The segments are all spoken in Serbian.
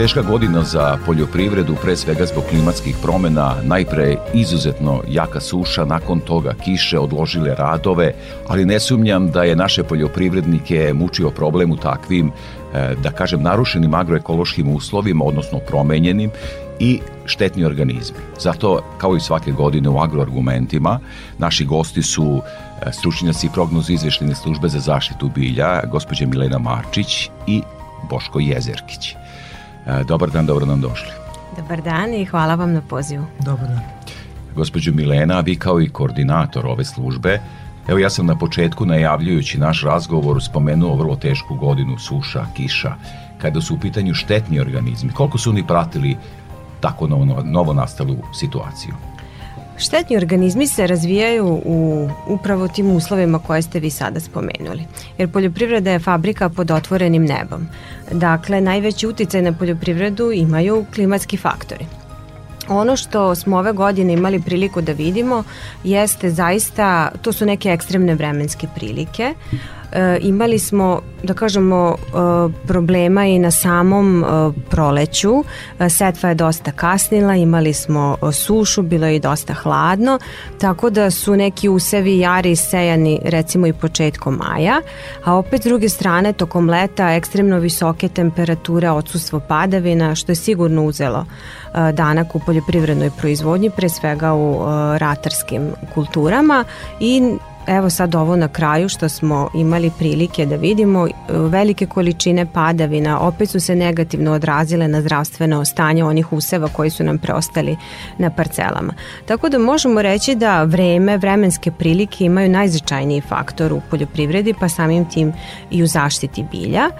teška godina za poljoprivredu, pre svega zbog klimatskih promena, najpre izuzetno jaka suša, nakon toga kiše, odložile radove, ali ne sumnjam da je naše poljoprivrednike mučio problem u takvim, e, da kažem, narušenim agroekološkim uslovima, odnosno promenjenim, i štetni organizmi. Zato, kao i svake godine u agroargumentima, naši gosti su e, stručnjaci prognoz izvešljene službe za zaštitu bilja, gospođa Milena Marčić i Boško Jezerkić. E, dobar dan, dobro nam došli. Dobar dan i hvala vam na pozivu. Dobar dan. Gospođo Milena, vi kao i koordinator ove službe, evo ja sam na početku najavljujući naš razgovor spomenuo vrlo tešku godinu suša, kiša, kada su u pitanju štetni organizmi. Koliko su oni pratili tako novo, novo nastalu situaciju? Štetni organizmi se razvijaju u upravo tim uslovima koje ste vi sada spomenuli, jer poljoprivreda je fabrika pod otvorenim nebom. Dakle, najveći uticaj na poljoprivredu imaju klimatski faktori. Ono što smo ove godine imali priliku da vidimo jeste zaista, to su neke ekstremne vremenske prilike. Uh, Eh, imali smo, da kažemo, eh, problema i na samom eh, proleću. Setva je dosta kasnila, imali smo sušu, bilo je i dosta hladno, tako da su neki usevi jari sejani recimo i početkom maja, a opet s druge strane tokom leta ekstremno visoke temperature, odsustvo padavina, što je sigurno uzelo danak u poljoprivrednoj proizvodnji, pre svega u ratarskim kulturama i evo sad ovo na kraju što smo imali prilike da vidimo, velike količine padavina opet su se negativno odrazile na zdravstveno stanje onih useva koji su nam preostali na parcelama. Tako da možemo reći da vreme, vremenske prilike imaju najznačajniji faktor u poljoprivredi pa samim tim i u zaštiti bilja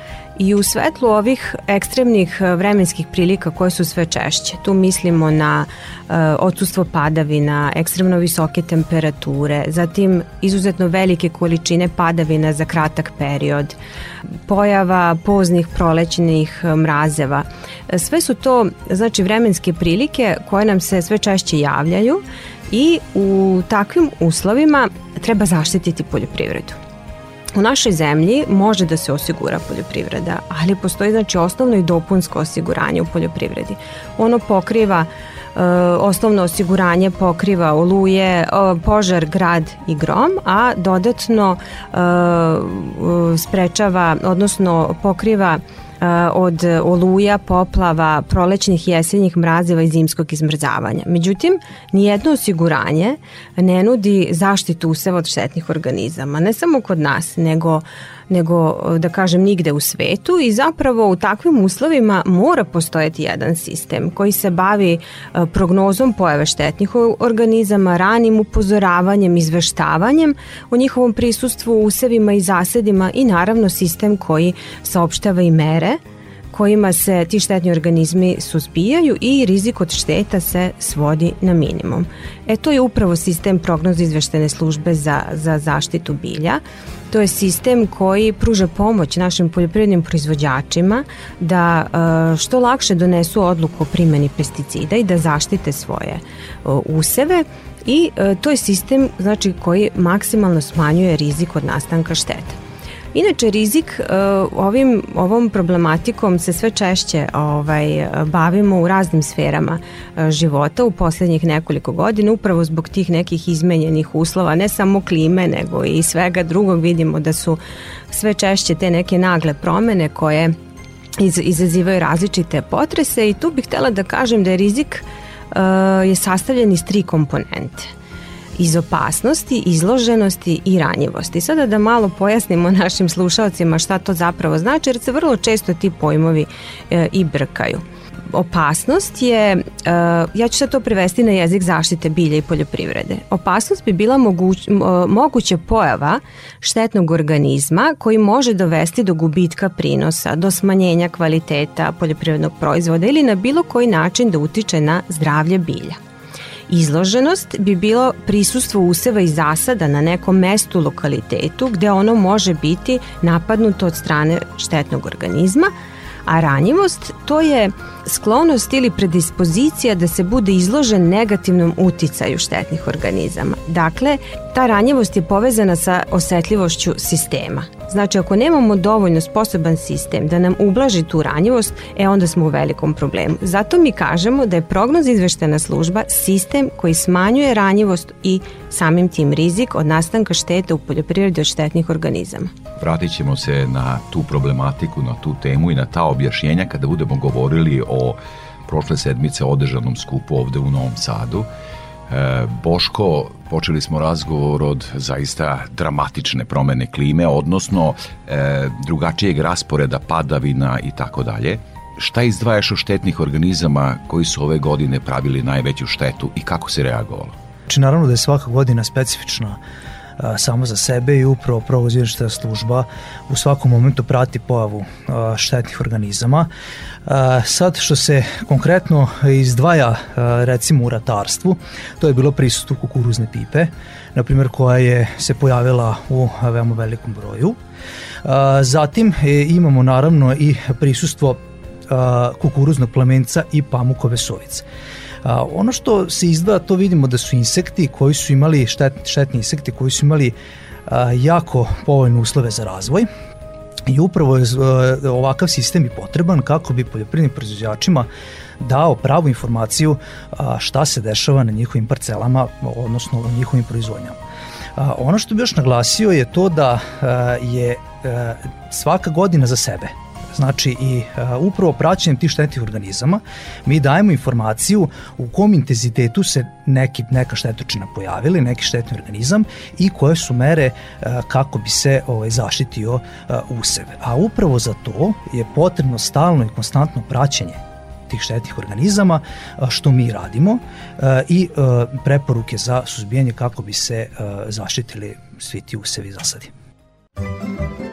I u svetlu ovih ekstremnih e, vremenskih prilika koje su sve češće, tu mislimo na e, odsustvo padavina, ekstremno visoke temperature, zatim izuzetno velike količine padavina za kratak period, pojava poznih prolećnih e, mrazeva. E, sve su to znači vremenske prilike koje nam se sve češće javljaju i u takvim uslovima treba zaštititi poljoprivredu. U našoj zemlji može da se osigura poljoprivreda, ali postoji znači osnovno i dopunsko osiguranje u poljoprivredi. Ono pokriva e, osnovno osiguranje pokriva oluje, e, požar, grad i grom, a dodatno e, sprečava, odnosno pokriva e, E, od oluja, poplava, prolećnih jesenjih mrazeva i zimskog izmrzavanja. Međutim, nijedno osiguranje ne nudi zaštitu useva od štetnih organizama, ne samo kod nas, nego uh, nego e, da kažem nigde u svetu i zapravo u takvim uslovima mora postojati jedan sistem koji se bavi e, prognozom pojave štetnih organizama, ranim upozoravanjem, izveštavanjem o njihovom prisustvu, u usevima i zasedima i naravno sistem koji saopštava i mere kojima se ti štetni organizmi suzbijaju i rizik od šteta se svodi na minimum. E to je upravo sistem prognoz izveštene službe za, za zaštitu bilja To je sistem koji pruža pomoć našim poljoprivrednim proizvođačima da e, što lakše donesu odluku o primjeni pesticida i da zaštite svoje e, useve i e, to je sistem znači, koji maksimalno smanjuje rizik od nastanka šteta. Inače, rizik e, ovim, ovom problematikom se sve češće ovaj, bavimo u raznim sferama e, života u poslednjih nekoliko godina, upravo zbog tih nekih izmenjenih uslova, ne samo klime, nego i svega drugog vidimo da su sve češće te neke nagle promene koje iz, izazivaju različite potrese i tu bih htela da kažem da je rizik e, je sastavljen iz tri komponente iz opasnosti, izloženosti i ranjivosti. Sada da malo pojasnimo našim slušalcima šta to zapravo znači jer se vrlo često ti pojmovi e, i brkaju. Opasnost je, e, ja ću sad to prevesti na jezik zaštite bilja i poljoprivrede. Opasnost bi bila moguć, e, moguća pojava štetnog organizma koji može dovesti do gubitka prinosa, do smanjenja kvaliteta poljoprivrednog proizvoda ili na bilo koji način da utiče na zdravlje bilja. Izloženost bi bilo prisustvo useva i zasada na nekom mestu lokalitetu gde ono može biti napadnuto od strane štetnog organizma, a ranjivost to je sklonost ili predispozicija da se bude izložen negativnom uticaju štetnih organizama. Dakle, ta ranjivost je povezana sa osetljivošću sistema. Znači, ako nemamo dovoljno sposoban sistem da nam ublaži tu ranjivost, e onda smo u velikom problemu. Zato mi kažemo da je prognoz izveštena služba sistem koji smanjuje ranjivost i samim tim rizik od nastanka štete u poljoprivredi od štetnih organizama. Vratit ćemo se na tu problematiku, na tu temu i na ta objašnjenja kada budemo govorili o prošle sedmice održanom skupu ovde u Novom Sadu E, Boško, počeli smo razgovor od zaista dramatične promene klime, odnosno e, drugačijeg rasporeda padavina i tako dalje. Šta izdvajaš od štetnih organizama koji su ove godine pravili najveću štetu i kako se reagovalo? Znači, naravno da je svaka godina specifična a, samo za sebe i upravo pravoziršta služba u svakom momentu prati pojavu a, štetnih organizama. A, sad što se konkretno izdvaja a, recimo u ratarstvu, to je bilo prisutno kukuruzne pipe, na primjer koja je se pojavila u veoma velikom broju. A, zatim e, imamo naravno i prisustvo kukuruznog plamenca i pamukove sovice. A, ono što se izda, to vidimo da su insekti koji su imali, štetni, štetni insekti koji su imali a, jako povoljne uslove za razvoj, I upravo je ovakav sistem i potreban kako bi poljoprivrednim proizvođačima dao pravu informaciju šta se dešava na njihovim parcelama, odnosno u njihovim proizvodnjama. Ono što bi još naglasio je to da je svaka godina za sebe Znači, i a, e, upravo praćenjem tih štetnih organizama mi dajemo informaciju u kom intenzitetu se neki, neka štetočina pojavili, neki štetni organizam i koje su mere a, e, kako bi se ovaj, zaštitio a, e, usev. A upravo za to je potrebno stalno i konstantno praćenje tih štetnih organizama, što mi radimo i preporuke za suzbijanje kako bi se zaštitili svi ti usevi zasadi. Thank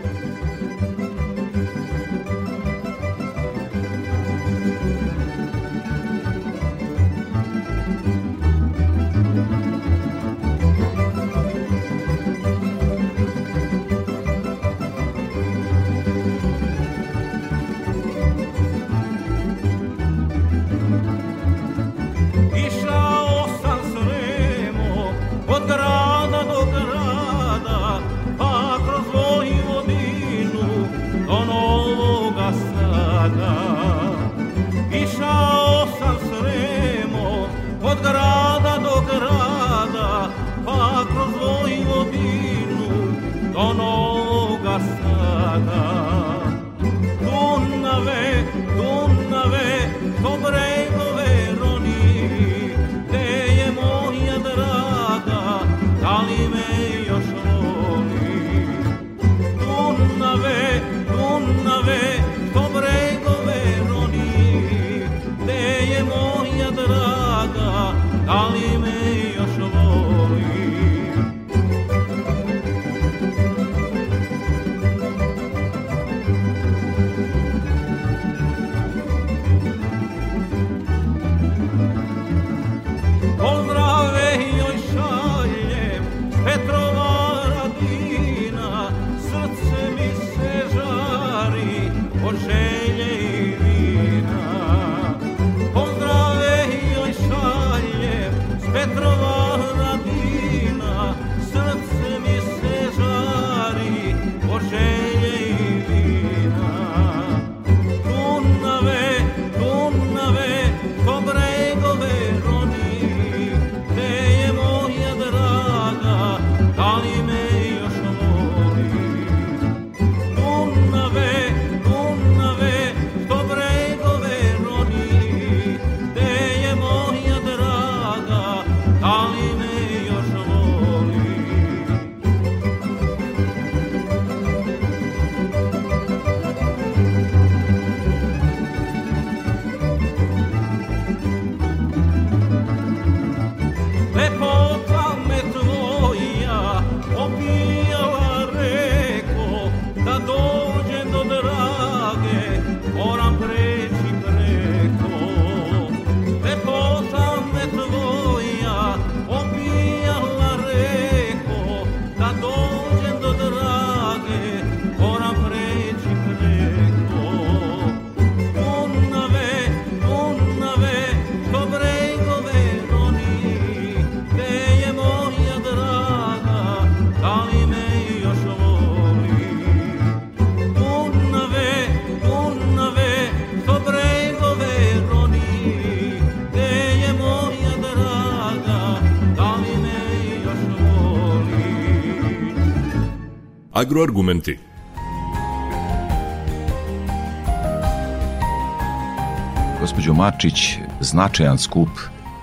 哪里没有？Agroargumenti. Gospođo Mačić, značajan skup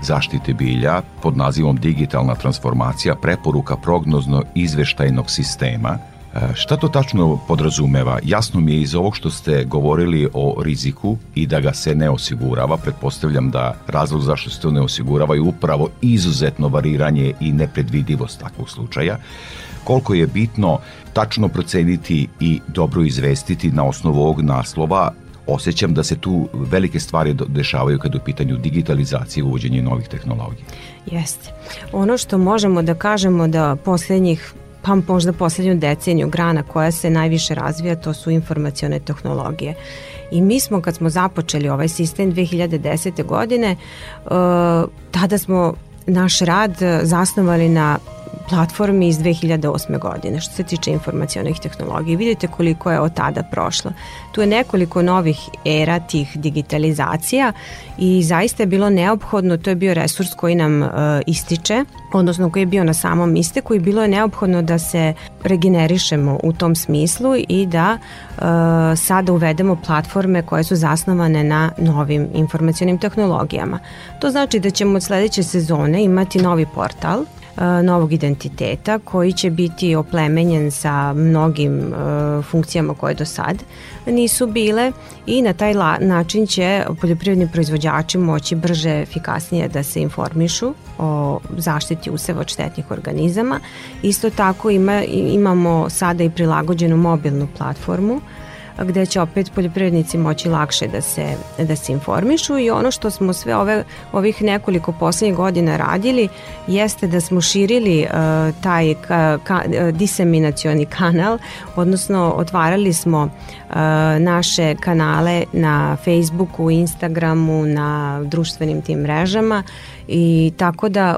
zaštite bilja pod nazivom Digitalna transformacija preporuka prognozno izveštajnog sistema. E, šta to tačno podrazumeva? Jasno mi je iz ovog što ste govorili o riziku i da ga se ne osigurava. Pretpostavljam da razlog zašto se to ne osigurava je upravo izuzetno variranje i nepredvidivost takvog slučaja koliko je bitno tačno proceniti i dobro izvestiti na osnovu ovog naslova osjećam da se tu velike stvari dešavaju kada je u pitanju digitalizacije i uvođenje novih tehnologija. Jeste. Ono što možemo da kažemo da poslednjih pa možda poslednju deceniju grana koja se najviše razvija, to su informacione tehnologije. I mi smo kad smo započeli ovaj sistem 2010. godine, e, tada smo naš rad zasnovali na platformi iz 2008. godine što se tiče informacijonih tehnologija. Vidite koliko je od tada prošlo. Tu je nekoliko novih era tih digitalizacija i zaista je bilo neophodno, to je bio resurs koji nam e, ističe, odnosno koji je bio na samom isteku i bilo je neophodno da se regenerišemo u tom smislu i da e, sada uvedemo platforme koje su zasnovane na novim informacijonim tehnologijama. To znači da ćemo od sledeće sezone imati novi portal E, novog identiteta koji će biti oplemenjen sa mnogim e, funkcijama koje do sad nisu bile i na taj način će poljoprivredni proizvođači moći brže, efikasnije da se informišu o zaštiti useva od štetnih organizama. Isto tako ima, imamo sada i prilagođenu mobilnu platformu uh, gde će opet poljoprivrednici moći lakše da se, da se informišu i ono što smo sve ove, ovih nekoliko poslednjih godina radili jeste da smo širili e, taj ka, ka, e, diseminacioni kanal, odnosno otvarali smo e, naše kanale na Facebooku, Instagramu, na društvenim tim mrežama i tako da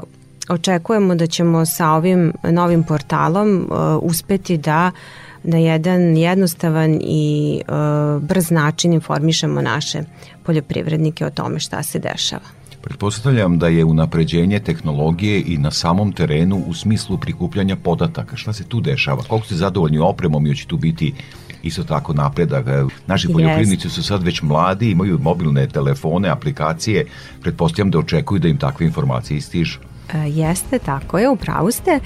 očekujemo da ćemo sa ovim novim portalom uh, uspeti da uh, na da jedan jednostavan i uh, brz način informišemo naše poljoprivrednike o tome šta se dešava. Pretpostavljam da je unapređenje tehnologije i na samom terenu u smislu prikupljanja podataka. Šta se tu dešava? Koliko ste zadovoljni opremom i će tu biti isto tako napredak. E, naši poljoprivrednici su sad već mladi, imaju mobilne telefone, aplikacije. Pretpostavljam da očekuju da im takve informacije stižu. E, jeste, tako je, upravo ste. E,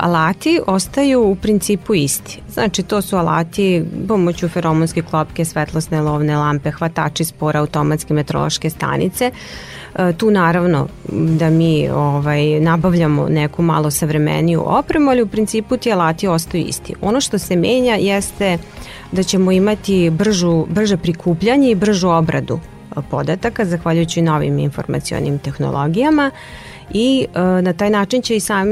alati ostaju u principu isti. Znači to su alati pomoću feromonske klopke, svetlosne lovne lampe, hvatači spora, automatske metrološke stanice. E, tu naravno da mi ovaj, nabavljamo neku malo savremeniju opremu, ali u principu ti alati ostaju isti. Ono što se menja jeste da ćemo imati bržu, brže prikupljanje i bržu obradu podataka zahvaljujući novim informacionim tehnologijama. Uh, i e, na taj način će i, sam,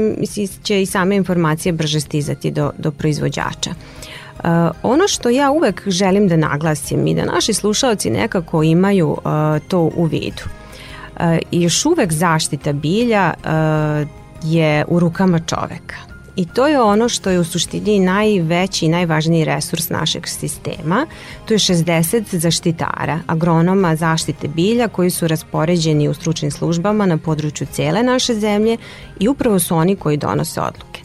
će i same informacije brže stizati do, do proizvođača. Uh, ono što ja uvek želim da naglasim i da naši slušaoci nekako imaju uh, to u vidu. Uh, još uvek zaštita bilja uh, je u rukama čoveka. I to je ono što je u suštini najveći i najvažniji resurs našeg sistema. To je 60 zaštitara, agronoma zaštite bilja koji su raspoređeni u stručnim službama na području cele naše zemlje i upravo su oni koji donose odluke.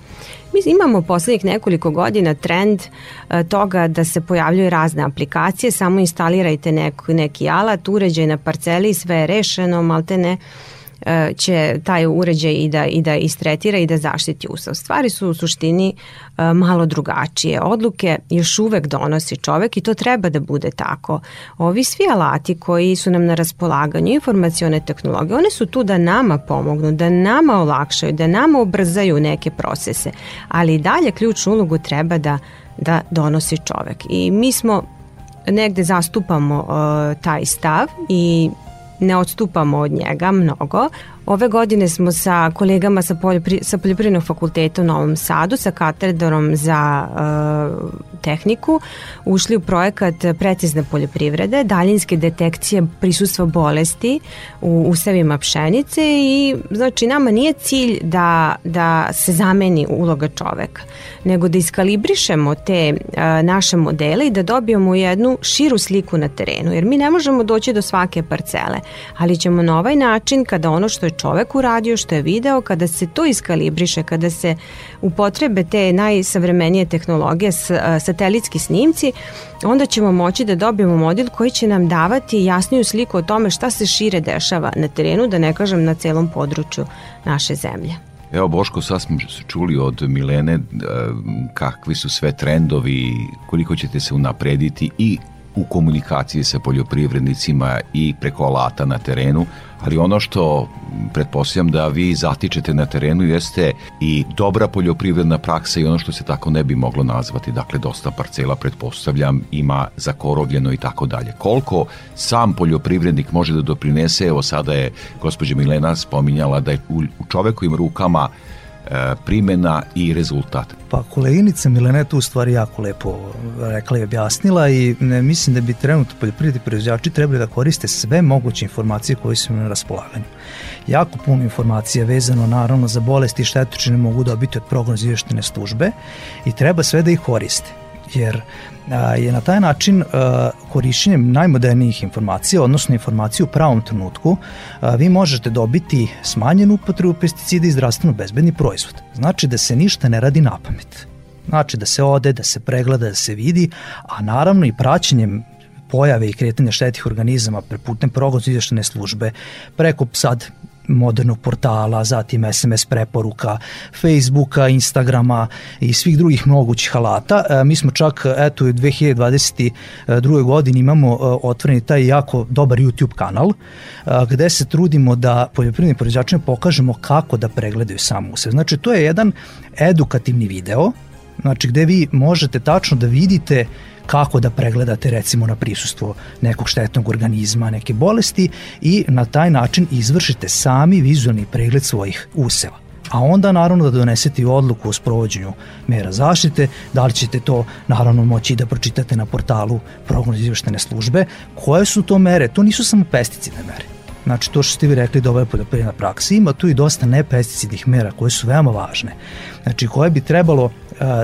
Mi imamo poslednjih nekoliko godina trend e, toga da se pojavljuju razne aplikacije, samo instalirajte neki, neki alat, uređaj na parceli, sve je rešeno, malte ne, E, će taj uređaj i da, i da istretira i da zaštiti usav. Stvari su u suštini e, malo drugačije. Odluke još uvek donosi čovek i to treba da bude tako. Ovi svi alati koji su nam na raspolaganju, informacione tehnologije, one su tu da nama pomognu, da nama olakšaju, da nama ubrzaju neke procese, ali i dalje ključnu ulogu treba da da donosi čovek. I mi smo negde zastupamo uh, taj stav i ne odstupamo od njega mnogo Ove godine smo sa kolegama sa, poljopri, sa Poljoprivrednog fakulteta u Novom Sadu, sa katedrom za e, tehniku, ušli u projekat precizne poljoprivrede, daljinske detekcije prisustva bolesti u usevima pšenice i znači nama nije cilj da, da se zameni uloga čoveka, nego da iskalibrišemo te e, naše modele i da dobijemo jednu širu sliku na terenu, jer mi ne možemo doći do svake parcele, ali ćemo na ovaj način kada ono što je čovek uradio, što je video, kada se to iskalibriše, kada se upotrebe te najsavremenije tehnologije, satelitski snimci, onda ćemo moći da dobijemo model koji će nam davati jasniju sliku o tome šta se šire dešava na terenu, da ne kažem na celom području naše zemlje. Evo Boško, sad smo čuli od Milene kakvi su sve trendovi, koliko ćete se unaprediti i u komunikaciji sa poljoprivrednicima i preko alata na terenu, ali ono što pretpostavljam da vi zatičete na terenu jeste i dobra poljoprivredna praksa i ono što se tako ne bi moglo nazvati, dakle dosta parcela pretpostavljam ima zakorovljeno i tako dalje. Koliko sam poljoprivrednik može da doprinese, evo sada je gospođa Milena spominjala da je u čovekovim rukama E, primjena i rezultat. Pa koleginica Milena je tu stvari jako lepo rekla i objasnila i ne, mislim da bi trenutno poljoprivredni proizvođači trebali da koriste sve moguće informacije koje su im na raspolaganju. Jako puno informacija vezano naravno za bolesti i štetočine mogu dobiti od prognozivještene službe i treba sve da ih koriste jer je na taj način korišćenjem najmodernijih informacija, odnosno informacije u pravom trenutku, vi možete dobiti smanjenu upotrebu pesticida i zdravstveno bezbedni proizvod. Znači da se ništa ne radi na pamet. Znači da se ode, da se pregleda, da se vidi, a naravno i praćenjem pojave i kretanja štetih organizama putem prognoz izveštene službe, preko sad modernog portala, zatim SMS preporuka, Facebooka, Instagrama i svih drugih mogućih alata. E, mi smo čak, eto, u 2022. E, godini imamo e, otvoreni taj jako dobar YouTube kanal, e, gde se trudimo da poljoprivrednim proizvođačima pokažemo kako da pregledaju samo se. Znači, to je jedan edukativni video, znači gde vi možete tačno da vidite uh, kako da pregledate recimo na prisustvo nekog štetnog organizma, neke bolesti i na taj način izvršite sami vizualni pregled svojih useva a onda naravno da donesete i odluku o sprovođenju mera zaštite, da li ćete to naravno moći da pročitate na portalu prognoze izveštene službe, koje su to mere, to nisu samo pesticidne mere. Znači to što ste vi rekli da ovo je poljoprivredna praksa, ima tu i dosta nepesticidnih mera koje su veoma važne, znači koje bi trebalo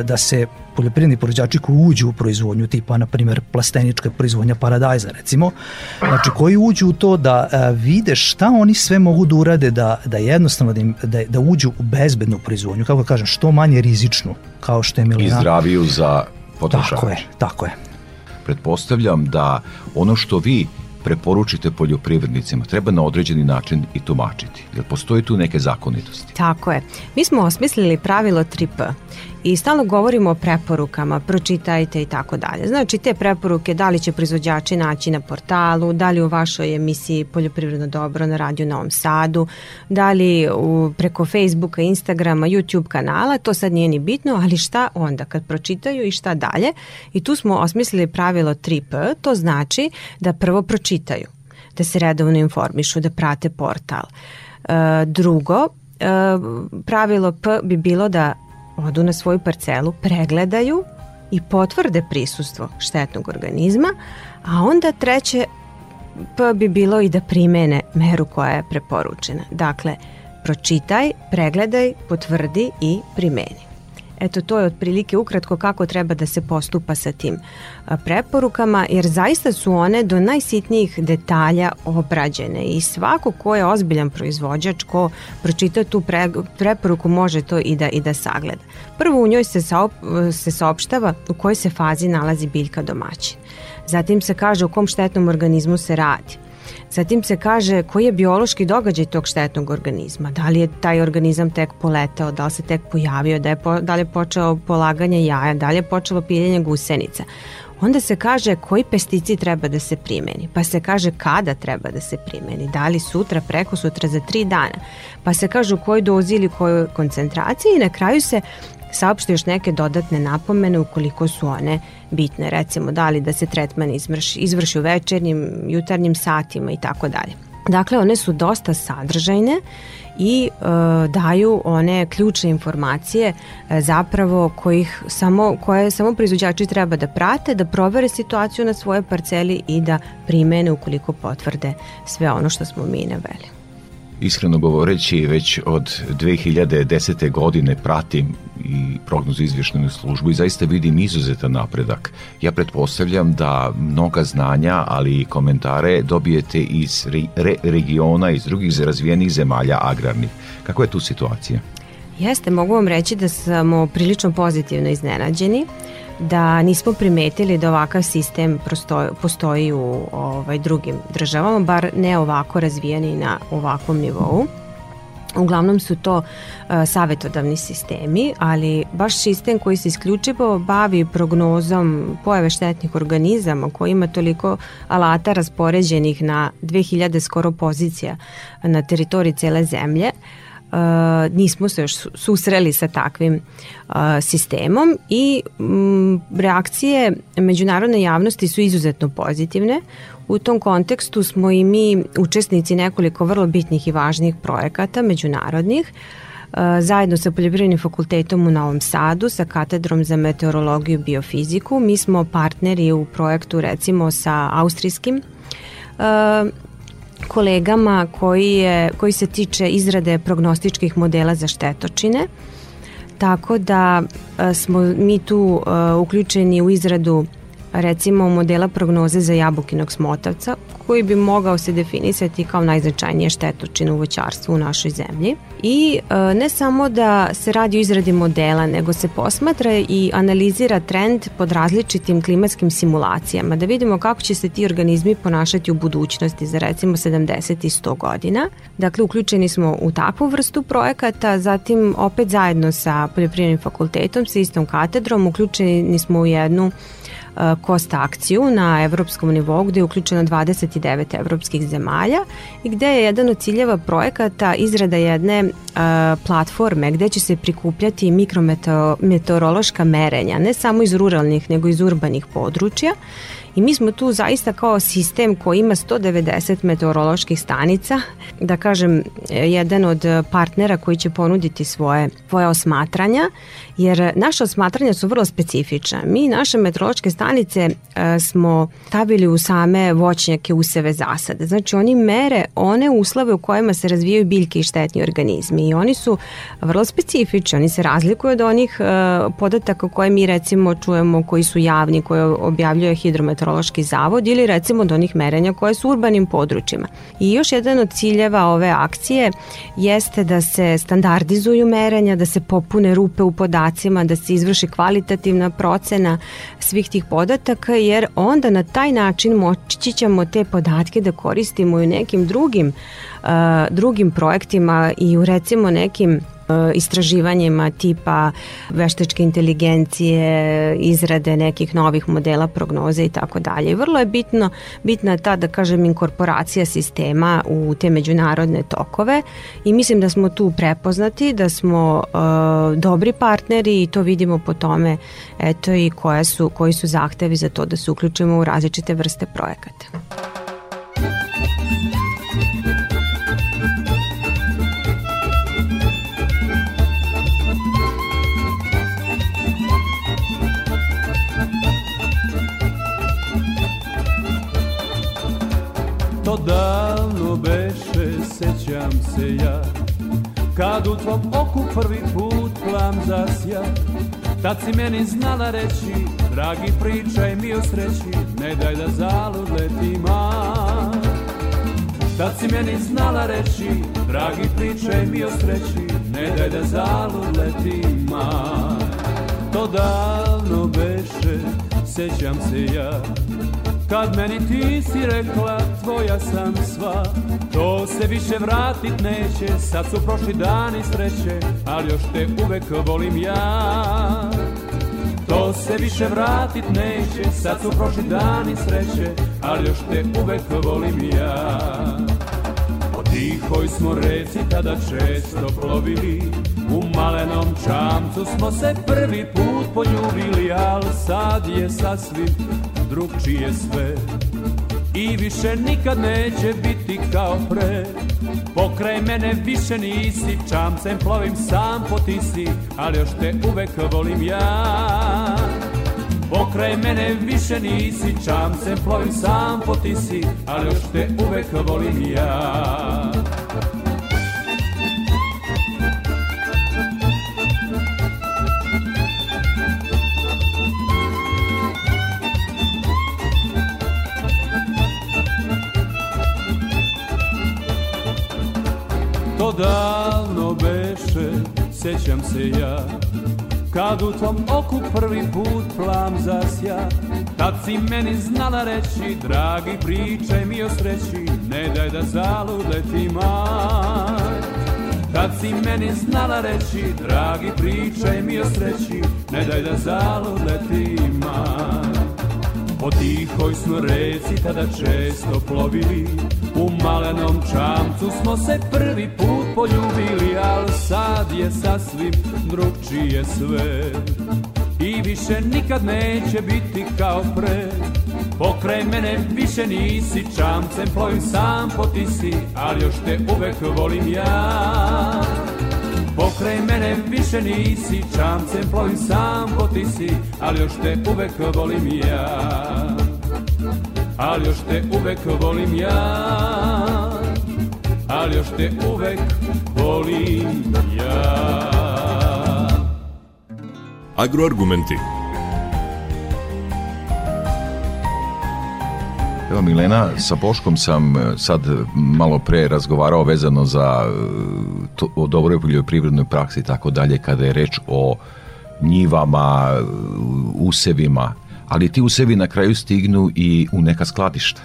da se poljoprivredni proizvođači koji uđu u proizvodnju tipa na primjer plasteničke proizvodnja paradajza recimo znači koji uđu u to da vide šta oni sve mogu da urade da, da jednostavno da, im, da, da uđu u bezbednu proizvodnju kako da kažem što manje rizičnu kao što je Milina i zdraviju za potrošače tako je, tako je pretpostavljam da ono što vi preporučite poljoprivrednicima treba na određeni način i tumačiti. Jer postoji tu neke zakonitosti. Tako je. Mi smo osmislili pravilo 3P i stalno govorimo o preporukama, pročitajte i tako dalje. Znači te preporuke da li će proizvođači naći na portalu, da li u vašoj emisiji Poljoprivredno dobro na radiju Novom Sadu, da li u, preko Facebooka, Instagrama, YouTube kanala, to sad nije ni bitno, ali šta onda kad pročitaju i šta dalje? I tu smo osmislili pravilo 3P, to znači da prvo pročitaju, da se redovno informišu, da prate portal. E, drugo, e, pravilo P bi bilo da odu na svoju parcelu, pregledaju i potvrde prisustvo štetnog organizma, a onda treće pa bi bilo i da primene meru koja je preporučena. Dakle, pročitaj, pregledaj, potvrdi i primeni. Eto, to je otprilike ukratko kako treba da se postupa sa tim preporukama, jer zaista su one do najsitnijih detalja obrađene i svako ko je ozbiljan proizvođač, ko pročita tu pre, preporuku, može to i da, i da sagleda. Prvo u njoj se, saop, se saopštava u kojoj se fazi nalazi biljka domaćin. Zatim se kaže u kom štetnom organizmu se radi Zatim se kaže koji je biološki događaj tog štetnog organizma. Da li je taj organizam tek poletao, da li se tek pojavio, da, je po, da li je počeo polaganje jaja, da li je počelo piljenje gusenica. Onda se kaže koji pesticid treba da se primeni, pa se kaže kada treba da se primeni, da li sutra, preko sutra, za tri dana, pa se kaže u kojoj dozi ili kojoj koncentraciji i na kraju se saopšte još neke dodatne napomene ukoliko su one bitne, recimo da li da se tretman izvrši, izvrši u večernjim, jutarnjim satima i tako dalje. Dakle, one su dosta sadržajne i e, daju one ključne informacije e, zapravo kojih samo, koje samo proizvođači treba da prate, da provere situaciju na svoje parceli i da primene ukoliko potvrde sve ono što smo mi naveli iskreno govoreći već od 2010. godine pratim i prognozu izvješnu službu i zaista vidim izuzetan napredak. Ja pretpostavljam da mnoga znanja, ali i komentare dobijete iz re regiona, iz drugih razvijenih zemalja agrarnih. Kako je tu situacija? Jeste, mogu vam reći da smo prilično pozitivno iznenađeni da nismo primetili da ovakav sistem prostoji, postoji u ovaj, drugim državama, bar ne ovako razvijeni na ovakvom nivou. Uglavnom su to uh, savetodavni sistemi, ali baš sistem koji se isključivo bavi prognozom pojave štetnih organizama koji ima toliko alata raspoređenih na 2000 skoro pozicija na teritoriji cele zemlje, uh, uh, nismo se još susreli sa takvim uh, sistemom i um, reakcije međunarodne javnosti su izuzetno pozitivne. U tom kontekstu smo i mi učesnici nekoliko vrlo bitnih i važnih projekata međunarodnih eh, zajedno sa Poljoprivrednim fakultetom u Novom Sadu, sa katedrom za meteorologiju i biofiziku. Mi smo partneri u projektu recimo sa austrijskim kolegama koji, je, koji se tiče izrade prognostičkih modela za štetočine, tako da e, smo mi tu e, uključeni u izradu recimo modela prognoze za jabukinog smotavca koji bi mogao se definisati kao najznačajnije štetočine u voćarstvu u našoj zemlji. I e, ne samo da se radi o izradi modela, nego se posmatra i analizira trend pod različitim klimatskim simulacijama, da vidimo kako će se ti organizmi ponašati u budućnosti za recimo 70 i 100 godina. Dakle, uključeni smo u takvu vrstu projekata, zatim opet zajedno sa Poljoprivrednim fakultetom, sa istom katedrom, uključeni smo u jednu Kosta eh, akciju na evropskom nivou gde je uključeno 29 evropskih zemalja i gde je jedan od ciljeva projekata izrada jedne eh, platforme gde će se prikupljati mikrometeorološka merenja, ne samo iz ruralnih nego iz urbanih područja I mi smo tu zaista kao sistem koji ima 190 meteoroloških stanica, da kažem, eh, jedan od partnera koji će ponuditi svoje, svoje osmatranja, jer naše osmatranja su vrlo specifična. Mi naše meteorološke stanice stanice e, smo stavili u same voćnjake useve zasade. Znači oni mere one uslove u kojima se razvijaju biljke i štetni organizmi i oni su vrlo specifični, oni se razlikuju od onih e, podataka koje mi recimo čujemo koji su javni, koje objavljuje hidrometeorološki zavod ili recimo od onih merenja koje su urbanim područjima. I još jedan od ciljeva ove akcije jeste da se standardizuju merenja, da se popune rupe u podacima, da se izvrši kvalitativna procena svih tih podataka jer onda na taj način moći ćemo te podatke da koristimo i u nekim drugim, uh, drugim projektima i u recimo nekim Eh, istraživanjima tipa veštačke inteligencije, izrade nekih novih modela prognoze i tako dalje. Vrlo je bitno, bitna je ta da kažem inkorporacija sistema u te međunarodne tokove i mislim da smo tu prepoznati, da smo e, dobri partneri i to vidimo po tome eto i koje su, koji su zahtevi za to da se uključimo u različite vrste projekata. davno beše, sećam se ja Kad u tvom oku prvi put plam zasja Tad si meni znala reći, dragi pričaj mi o sreći Ne daj da zalud letim, a Tad si meni znala reći, dragi pričaj mi o sreći Ne daj da zalud letim, a To davno beše, sećam se ja Kad meni ti si rekla tvoja sam sva To se više vratit neće Sad su prošli dani sreće Ali još te uvek volim ja To se više vratit neće Sad su prošli dani sreće Ali još te uvek volim ja O tihoj smo reci tada često plovili u malenom čamcu smo se prvi put poljubili, al sad je sasvim drugčije sve I više nikad neće biti kao pre Pokraj mene više nisi Čamcem plovim sam po tisi Ali još te uvek volim ja Pokraj mene više nisi Čamcem plovim sam po tisi Ali još te uvek volim ja davno beše, sećam se ja Kad u tom oku prvi put plam zasja Tad si meni znala reći, dragi pričaj mi o sreći Ne daj da zalude ti maj Tad si meni znala reći, dragi pričaj mi o sreći Ne daj da zalude ti maj Po tihoj smo reci tada često plovili U malenom čamcu smo se prvi put poljubili Al sad je sasvim drugčije sve I više nikad neće biti kao pre Pokraj mene više nisi Čamcem plovim sam po ti si Ali još te uvek volim ja Kraj mene više nisi, čamcem plovim sam po ti si, ali još te uvek volim ja. Ali još te uvek volim ja. Ali još te uvek volim ja. Agroargumenti. Evo Milena, sa Boškom sam e, sad malo pre razgovarao vezano za e, to, o dobroj poljoprivrednoj praksi i tako dalje kada je reč o njivama, e, usevima, ali ti usevi na kraju stignu i u neka skladišta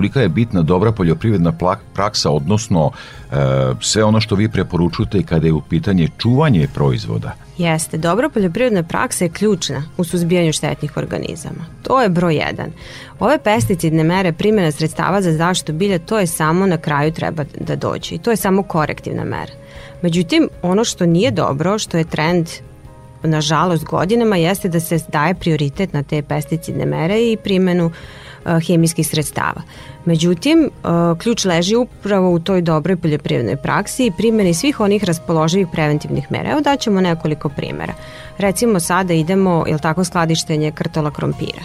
kolika je bitna dobra poljoprivredna praksa, odnosno e, sve ono što vi preporučujete kada je u pitanje čuvanje proizvoda? Jeste, dobra poljoprivredna praksa je ključna u suzbijanju štetnih organizama. To je broj jedan. Ove pesticidne mere primjena sredstava za zaštitu bilja, to je samo na kraju treba da dođe i to je samo korektivna mera. Međutim, ono što nije dobro, što je trend nažalost godinama, jeste da se daje prioritet na te pesticidne mere i primenu hemijskih sredstava. Međutim, ključ leži upravo u toj dobroj poljoprivrednoj praksi i primjeni svih onih raspoloživih preventivnih mera. Evo daćemo nekoliko primjera. Recimo sada idemo, jel tako, skladištenje krtola krompira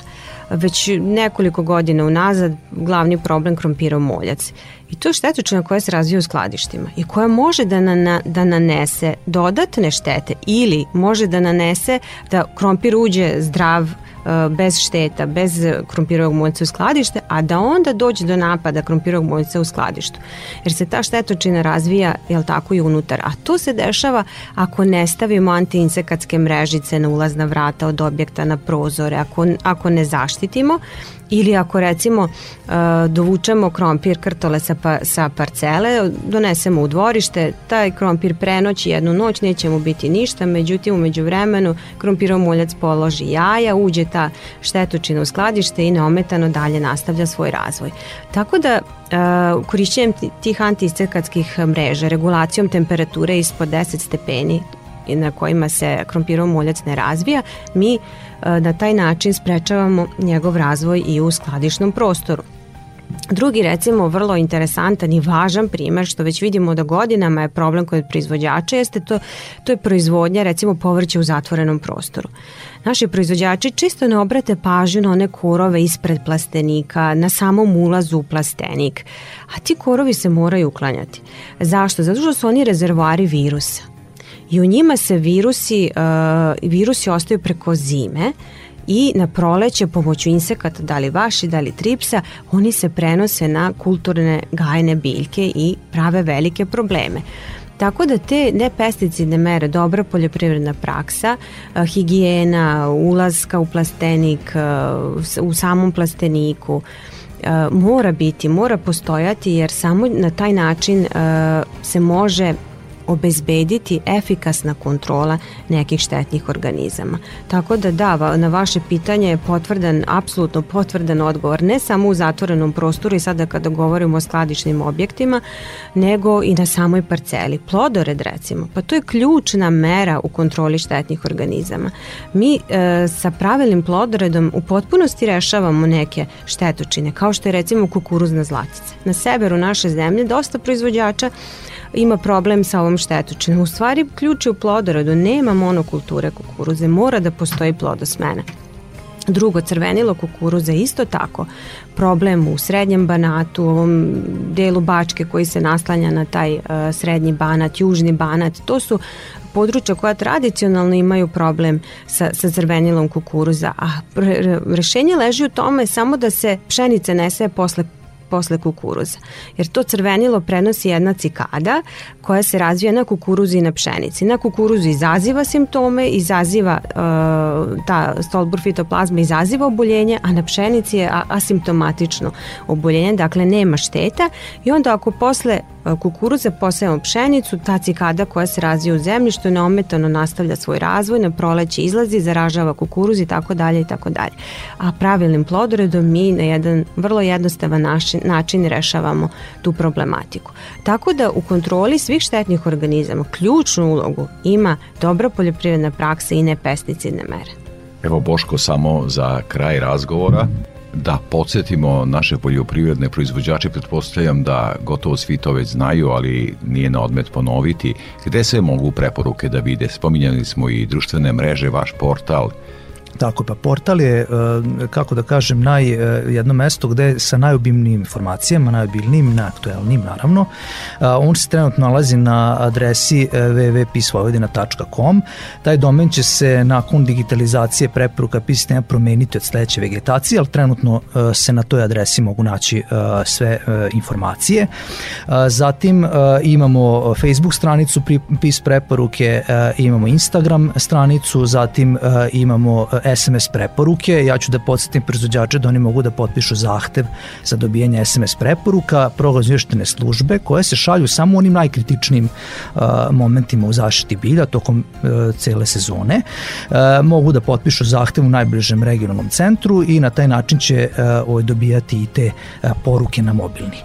već nekoliko godina unazad glavni problem krompira moljac. I to je štetočina koja se razvija u skladištima i koja može da, na, da nanese dodatne štete ili može da nanese da krompir uđe zdrav E, bez šteta, bez krompirovog moljca u skladište, a da onda dođe do napada krompirovog moljca u skladištu. Jer se ta štetočina razvija, jel tako, i unutar. A to se dešava ako ne stavimo antiinsekatske mrežice na ulazna vrata od objekta na prozore, ako, ako ne zaštitimo Ili ako recimo e, dovučemo krompir krtole sa, pa, sa parcele, donesemo u dvorište, taj krompir prenoći jednu noć, neće mu biti ništa, međutim umeđu vremenu krompiromuljac položi jaja, uđe ta štetočina u skladište i neometano dalje nastavlja svoj razvoj. Tako da Uh, korišćenjem tih antiscekatskih mreža, regulacijom temperature ispod 10 stepeni, na kojima se krompirov muljac ne razvija, mi e, na taj način sprečavamo njegov razvoj i u skladišnom prostoru. Drugi recimo vrlo interesantan i važan primer što već vidimo da godinama je problem kod proizvođača jeste to, to je proizvodnja recimo povrća u zatvorenom prostoru. Naši proizvođači čisto ne obrate pažnju na one korove ispred plastenika, na samom ulazu u plastenik, a ti korovi se moraju uklanjati. Zašto? Zato što su oni rezervoari virusa i u njima se virusi, e, virusi ostaju preko zime i na proleće pomoću insekata, da li vaši, da li tripsa, oni se prenose na kulturne gajne biljke i prave velike probleme. Tako da te ne pesticidne mere, dobra poljoprivredna praksa, e, higijena, ulazka u plastenik, e, u samom plasteniku, mora biti, mora postojati jer samo na taj način se može obezbediti efikasna kontrola nekih štetnih organizama. Tako da da, na vaše pitanje je potvrdan, apsolutno potvrdan odgovor, ne samo u zatvorenom prostoru i sada kada govorimo o skladišnim objektima, nego i na samoj parceli. Plodored recimo, pa to je ključna mera u kontroli štetnih organizama. Mi e, sa pravilnim plodoredom u potpunosti rešavamo neke štetočine, kao što je recimo kukuruzna zlatica. Na severu naše zemlje dosta proizvođača ima problem sa ovom štetočinom. U stvari ključ je u plodorodu. nema monokulture kukuruze, mora da postoji plodosmena. Drugo, crvenilo kukuruza isto tako problem u srednjem banatu, u ovom delu Bačke koji se naslanja na taj uh, srednji banat, južni banat. To su područja koja tradicionalno imaju problem sa, sa crvenilom kukuruza, a rešenje leži u tome samo da se pšenice nese posle posle kukuruza. Jer to crvenilo prenosi jedna cikada koja se razvija na kukuruzu i na pšenici. Na kukuruzu izaziva simptome, izaziva e, ta stolbur fitoplazma izaziva oboljenje, a na pšenici je asimptomatično oboljenje, dakle nema šteta i onda ako posle e, kukuruza posejemo pšenicu, ta cikada koja se razvija u zemljištu neometano nastavlja svoj razvoj, na proleće izlazi, zaražava kukuruz i tako dalje i tako dalje. A pravilnim plodoredom mi na jedan vrlo jednostavan način način, rešavamo tu problematiku. Tako da u kontroli svih štetnih organizama ključnu ulogu ima dobra poljoprivredna praksa i ne pesticidne mere. Evo Boško samo za kraj razgovora da podsjetimo naše poljoprivredne proizvođače, pretpostavljam da gotovo svi to već znaju, ali nije na odmet ponoviti, gde se mogu preporuke da vide. Spominjali smo i društvene mreže, vaš portal, Tako, pa portal je, e, kako da kažem, naj, e, jedno mesto gde sa najobimnijim informacijama, najobilnijim, najaktuelnijim naravno, on se trenutno nalazi na adresi e, www.pisvojvodina.com. Taj domen će se nakon digitalizacije preporuka PIS nema promeniti od sledeće vegetacije, ali trenutno se na toj adresi mogu naći sve informacije. Zatim imamo Facebook stranicu PIS preporuke, imamo Instagram stranicu, zatim imamo SMS preporuke. Ja ću da podsjetim proizvođače da oni mogu da potpišu zahtev za dobijanje SMS preporuka progozvještene službe koje se šalju samo u onim najkritičnim e, momentima u zaštiti bilja tokom e, cele sezone. E, mogu da potpišu zahtev u najbližem regionalnom centru i na taj način će uh, dobijati i te poruke na mobilni.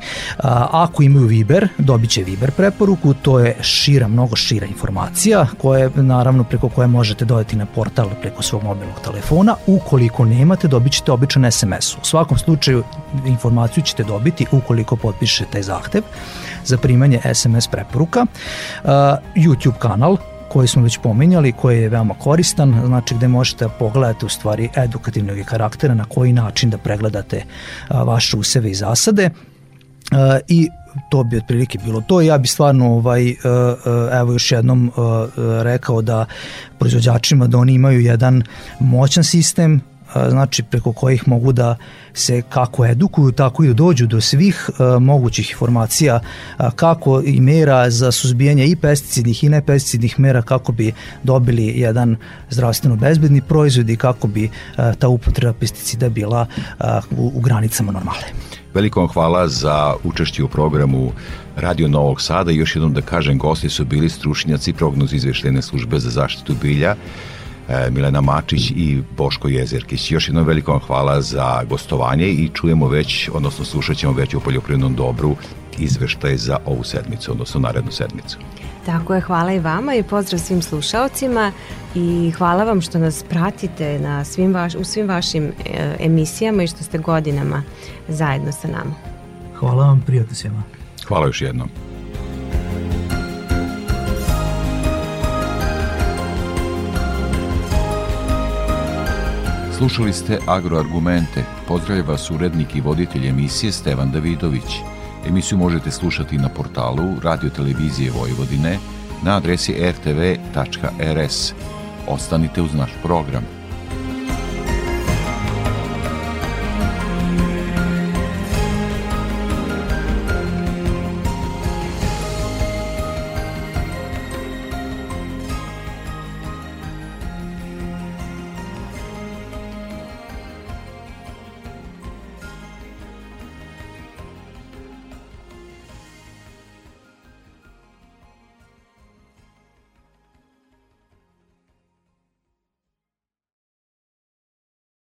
ako imaju Viber, dobit će Viber preporuku, to je šira, mnogo šira informacija koje naravno preko koje možete dodati na portal preko svog mobilnog telefona. Ukoliko nemate, dobit ćete običan SMS. U svakom slučaju informaciju ćete dobiti ukoliko potpišete taj zahtev za primanje SMS preporuka. Uh, YouTube kanal koji smo već pominjali, koji je veoma koristan, znači gde možete pogledati u stvari edukativnog karaktera na koji način da pregledate uh, vaše useve i zasade i to bi otprilike bilo to. Ja bi stvarno ovaj, e, e, evo još jednom e, rekao da proizvođačima da oni imaju jedan moćan sistem znači preko kojih mogu da se kako edukuju, tako i da dođu do svih mogućih informacija kako i mera za suzbijanje i pesticidnih i nepesticidnih mera kako bi dobili jedan zdravstveno bezbedni proizvod i kako bi ta upotreba pesticida bila u, granicama normale. Veliko vam hvala za učešće u programu Radio Novog Sada i još jednom da kažem, gosti su bili stručnjaci prognoz izveštajne službe za zaštitu bilja E, Milena Mačić i Boško Jezerkić. Još jednom veliko vam hvala za gostovanje i čujemo već, odnosno slušat ćemo već o poljoprivrednom dobru izveštaj za ovu sedmicu, odnosno narednu sedmicu. Tako je, hvala i vama i pozdrav svim slušaocima i hvala vam što nas pratite na svim vaš, u svim vašim e, emisijama i što ste godinama zajedno sa nama. Hvala vam, prijatno svima. Hvala još jednom. Slušali ste Agroargumente. Pozdravlja vas urednik i voditelj emisije Stevan Davidović. Emisiju možete slušati na portalu Radio Televizije Vojvodine na adresi rtv.rs. Ostanite uz naš program.